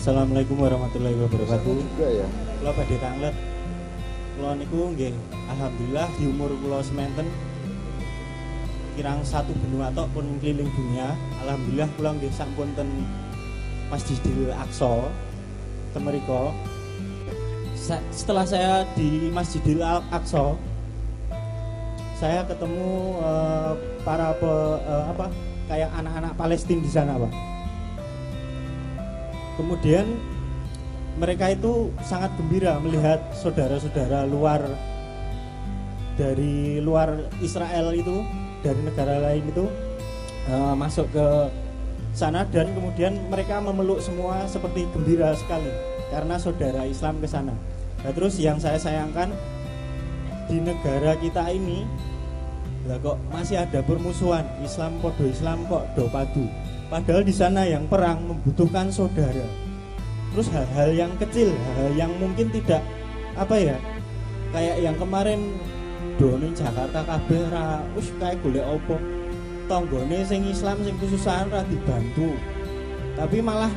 Assalamualaikum warahmatullahi wabarakatuh. juga ya Kula badhe tanglet. Kula niku nggih alhamdulillah di umur kula sementen kirang satu benua tok pun keliling dunia. Alhamdulillah kula nggih sampun ten Masjidil Aqsa. Sa- Setelah saya di Masjidil Aqsa saya ketemu eh, para pe- eh, apa kayak anak-anak Palestina di sana, Pak. Kemudian mereka itu sangat gembira melihat saudara-saudara luar dari luar Israel itu dari negara lain itu eh, masuk ke sana dan kemudian mereka memeluk semua seperti gembira sekali karena saudara Islam ke sana. Nah, terus yang saya sayangkan di negara kita ini lah kok masih ada permusuhan Islam podo Islam kok do padu. Padahal di sana yang perang membutuhkan saudara. Terus hal-hal yang kecil hal-hal yang mungkin tidak apa ya kayak yang kemarin doni Jakarta kabeh ra kayak golek opo tanggane sing Islam sing kesusahan ra dibantu. Tapi malah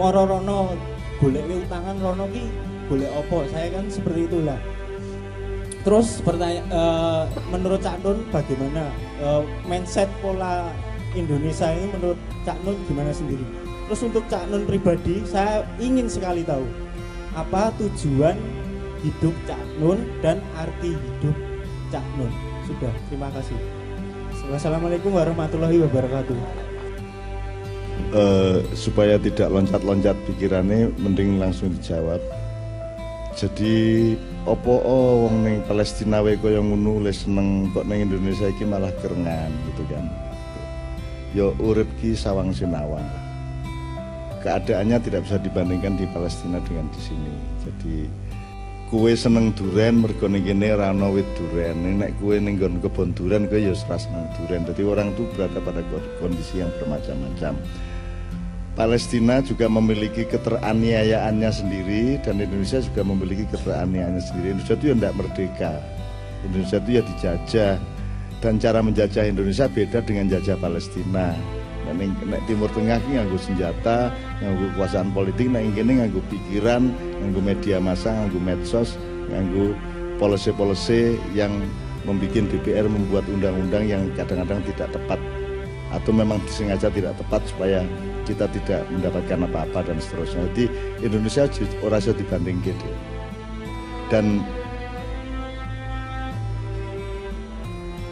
moro rono golek utangan rono ki golek opo saya kan seperti itulah. Terus pertanyaan menurut Cak Nun bagaimana? Eh, mindset pola Indonesia ini menurut Cak Nun gimana sendiri Terus untuk Cak Nun pribadi, saya ingin sekali tahu apa tujuan hidup Cak Nun dan arti hidup Cak Nun. Sudah, terima kasih. Wassalamualaikum warahmatullahi wabarakatuh. Eh, supaya tidak loncat-loncat pikirannya mending langsung dijawab jadi opo oh wong ning Palestina wae kaya ngono le seneng kok ning Indonesia iki malah kerengan gitu kan yo urip ki sawang sinawang. Keadaannya tidak bisa dibandingkan di Palestina dengan di sini. Jadi kue seneng duren mergo ning kene wit duren. Nek kue ning nggon kebon duren kue ya ora seneng duren. Jadi orang tuh berada pada kondisi yang bermacam-macam. Palestina juga memiliki keteraniayaannya sendiri dan Indonesia juga memiliki keteraniayaannya sendiri. Indonesia itu ya tidak merdeka. Indonesia itu ya dijajah dan cara menjajah Indonesia beda dengan jajah Palestina. Nah, Timur Tengah ki nganggo senjata, nganggo kekuasaan politik, nek kene nganggo pikiran, nganggo media massa, nganggo medsos, nganggo polisi-polisi yang membuat DPR membuat undang-undang yang kadang-kadang tidak tepat atau memang disengaja tidak tepat supaya kita tidak mendapatkan apa-apa dan seterusnya. Jadi Indonesia orang dibanding gitu. Dan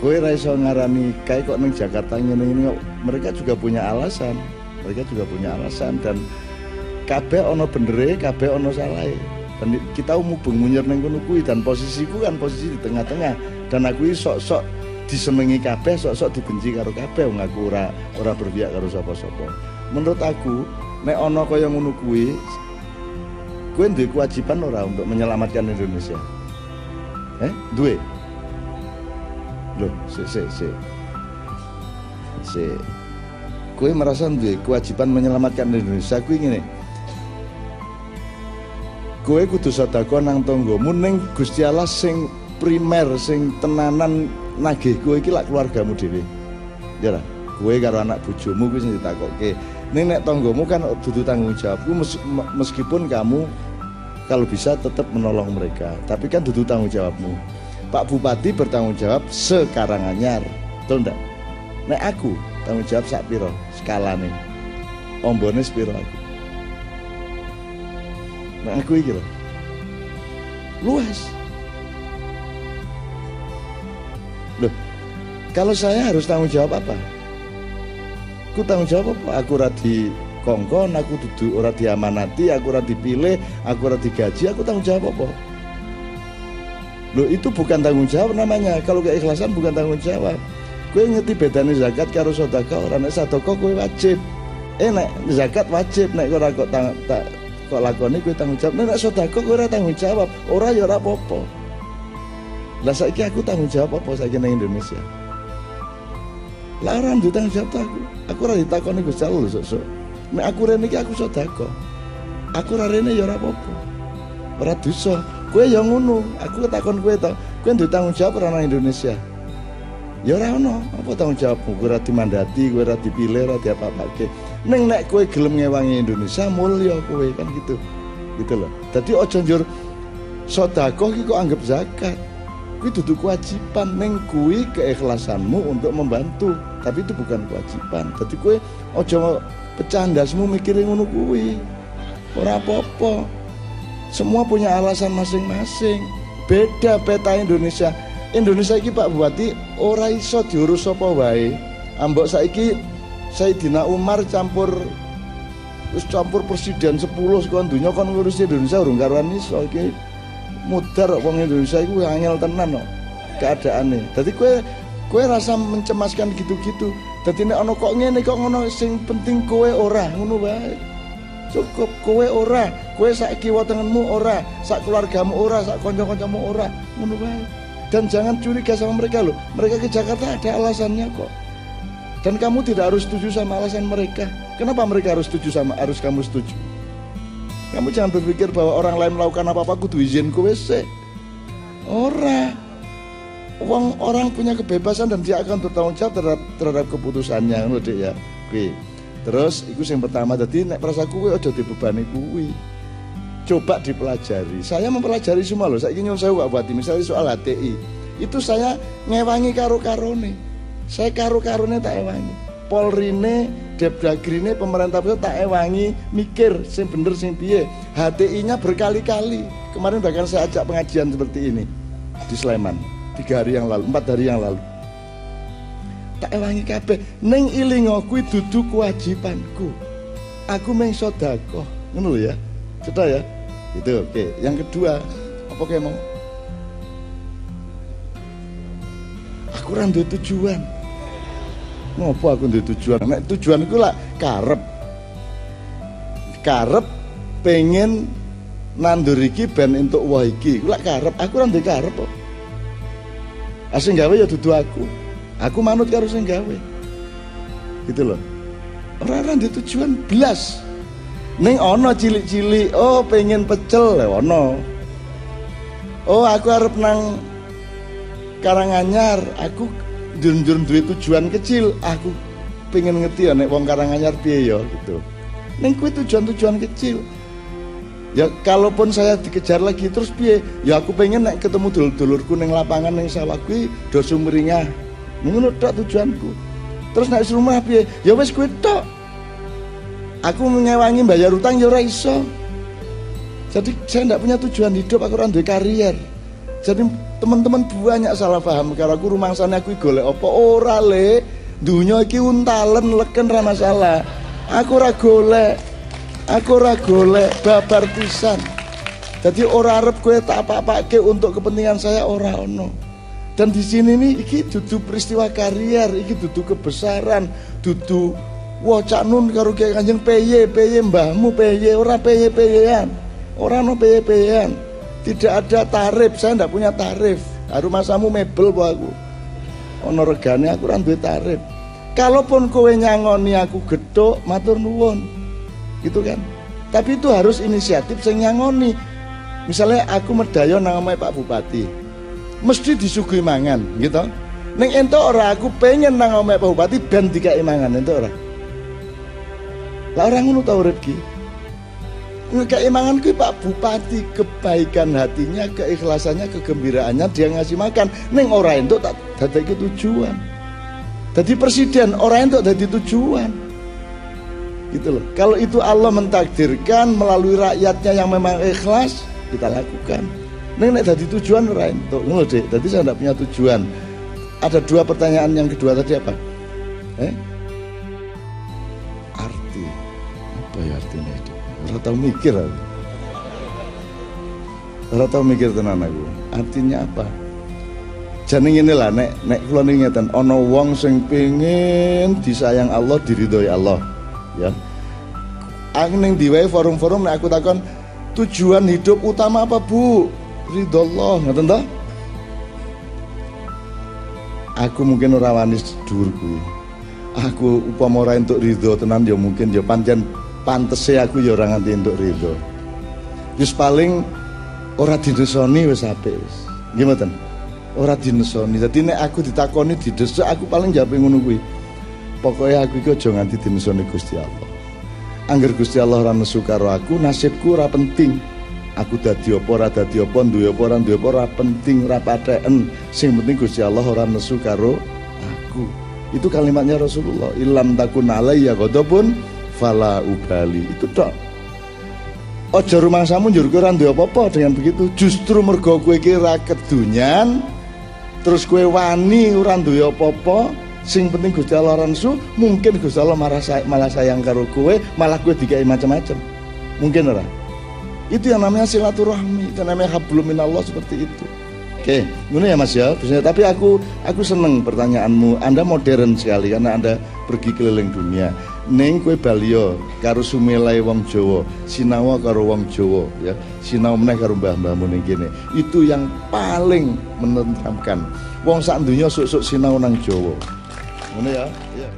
Kowe ra iso ngarani kayak kok ning Jakarta ngene ini mereka juga punya alasan. Mereka juga punya alasan dan kabeh ono bendere, kabeh ono salahe. Dan kita mubeng munyer ning kono dan posisiku kan posisi di tengah-tengah dan aku sok-sok disenengi kabeh, sok-sok dibenci karo kabeh wong aku ora ora berpihak karo sapa-sapa. Menurut aku nek ono kaya ngono kuwi kowe duwe kewajiban ora untuk menyelamatkan Indonesia. Eh, duwe. Loh, si si si. Si Kowe merasa duwe kewajiban menyelamatkan Indonesia kuwi ngene. Kowe kudu sedekah nang tanggamu ning Gusti Allah sing primer sing tenanan nagih kowe iki lak keluargamu dhewe. Ya ra? Kowe karo anak bojomu kuwi sing ditakokke. Ning nek tanggamu kan dudu tanggung jawabku mes- meskipun kamu kalau bisa tetap menolong mereka, tapi kan dudu tanggung jawabmu. Pak Bupati bertanggung jawab sekarang anyar, betul ndak? Nek aku tanggung jawab sak piro skalane. Ombone sepiro aku. Nek aku iki lho. Luas. Loh, kalau saya harus tanggung jawab apa? Aku tanggung jawab apa? Aku ora di kongkon, aku duduk ora diamanati, aku ora dipilih, aku ora digaji, aku tanggung jawab apa? Loh itu bukan tanggung jawab namanya. Kalau keikhlasan bukan tanggung jawab. Kue ngerti bedanya zakat karo sedekah ora nek sedekah kowe wajib. Eh nek zakat wajib nek ora kok tang, tak kok lakoni kowe tanggung jawab. Nek kowe ora tanggung jawab. Ora ya ora apa-apa. Lah saiki aku tanggung jawab apa saiki nang Indonesia? Lah ora tanggung jawab aku. Aku ora ditakoni Gusti Allah sok-sok. Nek aku rene iki aku sedekah. Aku ora rene ya ora apa-apa. Ora dosa. Kowe ya ngono. Aku ketakon kowe to. Kowe nduwe tanggung jawab ora nang Indonesia. Ya ora ono, apa tanggung jawabmu? Kowe ora dimandati, kowe ora dipilih, ora diapa-apake. Neng nek kue gelem ngewangi Indonesia mulia kue kan gitu. Gitu loh. Jadi ojo njur sedekah iki anggap zakat. Kuwi dudu kewajiban neng kuwi keikhlasanmu untuk membantu, tapi itu bukan kewajiban. Jadi kue ojo pecandasmu mikirin ngono kuwi. Ora apa-apa. Semua punya alasan masing-masing. Beda peta Indonesia. Indonesia iki Pak Bupati ora iso diurus apa wae. Ambok saiki Sayyidina Umar campur wis campur presiden 10 sekon dunya kon ngurus Indonesia urung karuan iso iki mudar wong Indonesia iku angel tenan kok keadaane. Dadi kowe kowe rasa mencemaskan gitu-gitu. Dadi nek ana kok ngene kok ngono sing penting kowe ora ngono wae. Cukup kowe ora, kowe sak kiwa tengenmu ora, sak keluargamu ora, sak kanca-kancamu ora, ngono wae. Dan jangan curiga sama mereka loh. Mereka ke Jakarta ada alasannya kok. Dan kamu tidak harus setuju sama alasan mereka. Kenapa mereka harus setuju sama harus kamu setuju? Kamu jangan berpikir bahwa orang lain melakukan apa-apa kudu izin kowe sih. Ora. Uang orang punya kebebasan dan dia akan bertanggung jawab terhadap, terhadap keputusannya Dek ya. Oke. Terus itu yang pertama tadi nek perasa kowe aja dibebani kuwi. Coba dipelajari. Saya mempelajari semua loh. Saya ingin saya buat misalnya soal HTI. Itu saya ngewangi karo-karone. Saya karo-karone tak ewangi. Polrine, Depdagrine, pemerintah pusat tak ewangi mikir sing bener sing piye. HTI-nya berkali-kali. Kemarin bahkan saya ajak pengajian seperti ini di Sleman tiga hari yang lalu, empat hari yang lalu. Tak ewangi kabeh, neng ilingo kuwi dudu kewajibanku. Aku meng sedekah. Ngono ya. Sudah ya? Itu oke. Yang kedua, apa kayak mau? Aku ora tujuan. Ngopo aku duwe tujuan? Nek tujuanku lah karep. Karep pengen nandur iki ben entuk wah iki. Lak karep, aku ora karep kok. Asing gawe ya dudu aku. Aku manut karo sing gawe. Gitu loh. Orang-orang di tujuan belas. Neng ono cilik-cilik, oh pengen pecel ya ono. Oh aku harap nang Karanganyar, aku jurun-jurun duit tujuan kecil, aku pengen ngerti ya nek wong Karanganyar piye ya gitu. Neng kuwi tujuan-tujuan kecil. Ya kalaupun saya dikejar lagi terus piye? Ya aku pengen nek ketemu dulur-dulurku ning lapangan ning sawah kuwi do sumringah. Ngono tok tujuanku. Terus nek rumah piye? Ya wis kuwi tok. Aku mengewangi bayar utang ya ora iso. Jadi saya tidak punya tujuan hidup, aku orang karier. Jadi teman-teman banyak salah paham kalau aku rumah sana aku golek apa ora le dunia iki untalen leken ra masalah. Aku ora golek. Aku ora golek babar pisan. Jadi ora arep kowe tak apa-apake untuk kepentingan saya ora ono. Dan di sini nih iki dudu peristiwa karier, iki dudu kebesaran, dudu wah cak nun karo kiai kanjeng peye peye mbahmu peye ora peye peyean. Ora no peye peyean. Tidak ada tarif, saya tidak punya tarif. Haru masamu mebel po aku. Ono regane aku ora duwe tarif. Kalaupun kowe nyangoni aku gedhok, matur nuwun. Gitu kan. Tapi itu harus inisiatif sing nyangoni. Misalnya aku medayo nang Pak Bupati. Mesti disuguhi mangan, gitu. Ning ento ora aku pengen nang omahe Pak Bupati ben dikai mangan ento ora. Lah orang ngono ta urip ki. Keimangan kuwi Pak Bupati kebaikan hatinya, keikhlasannya, kegembiraannya dia ngasih makan. Neng orang itu tak dadi tujuan. Jadi presiden orang itu dadi tujuan. Gitu loh. Kalau itu Allah mentakdirkan melalui rakyatnya yang memang ikhlas, kita lakukan. Neng nek dadi tujuan ora entuk. Ngono. Jadi saya tidak punya tujuan. Ada dua pertanyaan yang kedua tadi apa? Eh? Arti. Apa ya artinya itu? Ora tau mikir aku. Ora tau mikir tenan aku. Artinya apa? Jane ngene lah nek nek kula ngeten ana wong sing pengin disayang Allah, diridhoi Allah, ya. Aku ning diwae forum-forum nek aku takon tujuan hidup utama apa, Bu? Ridho Allah, ngoten to? Aku mungkin ora wani dhuwur kuwi. Aku upama ora entuk ridho tenan ya mungkin ya pancen pantese aku ya ora nganti entuk ridho. Wis paling ora dinesoni wis apik wis. Nggih mboten? Ora dinesoni. Dadi nek aku ditakoni didesek aku paling jawab ngono kuwi. Pokoknya aku iki aja nganti dinesoni Gusti Allah. angger Gusti Allah ora nesu aku nasibku ora penting aku dadi apa ora dadi apa duwe apa ora duwe apa penting ora patheken sing penting Gusti Allah ora nesu karo aku itu kalimatnya Rasulullah ilam takun alayya ghadabun fala ubali itu tok Ojo rumangsamu njur kowe ora apa-apa dengan begitu. Justru mergo kowe iki ra kedunyan terus kowe wani ora duwe apa-apa, sing penting Gusti Allah ransu, mungkin Gusti Allah malah, say malah sayang karo kowe, malah kowe dikai macam-macam. Mungkin ora? Itu yang namanya silaturahmi, itu namanya hablum minallah seperti itu. Oke, ngono ya Mas ya. Tapi aku aku seneng pertanyaanmu. Anda modern sekali karena Anda pergi keliling dunia. Neng kue balio karo sumelai wong Jawa, sinawa karo wong Jawa ya. Sinau meneh karo mbah-mbahmu ning kene. Itu yang paling menenteramkan. Wong sak donya sok-sok sinau nang Jawa. Ngono ya? Iya.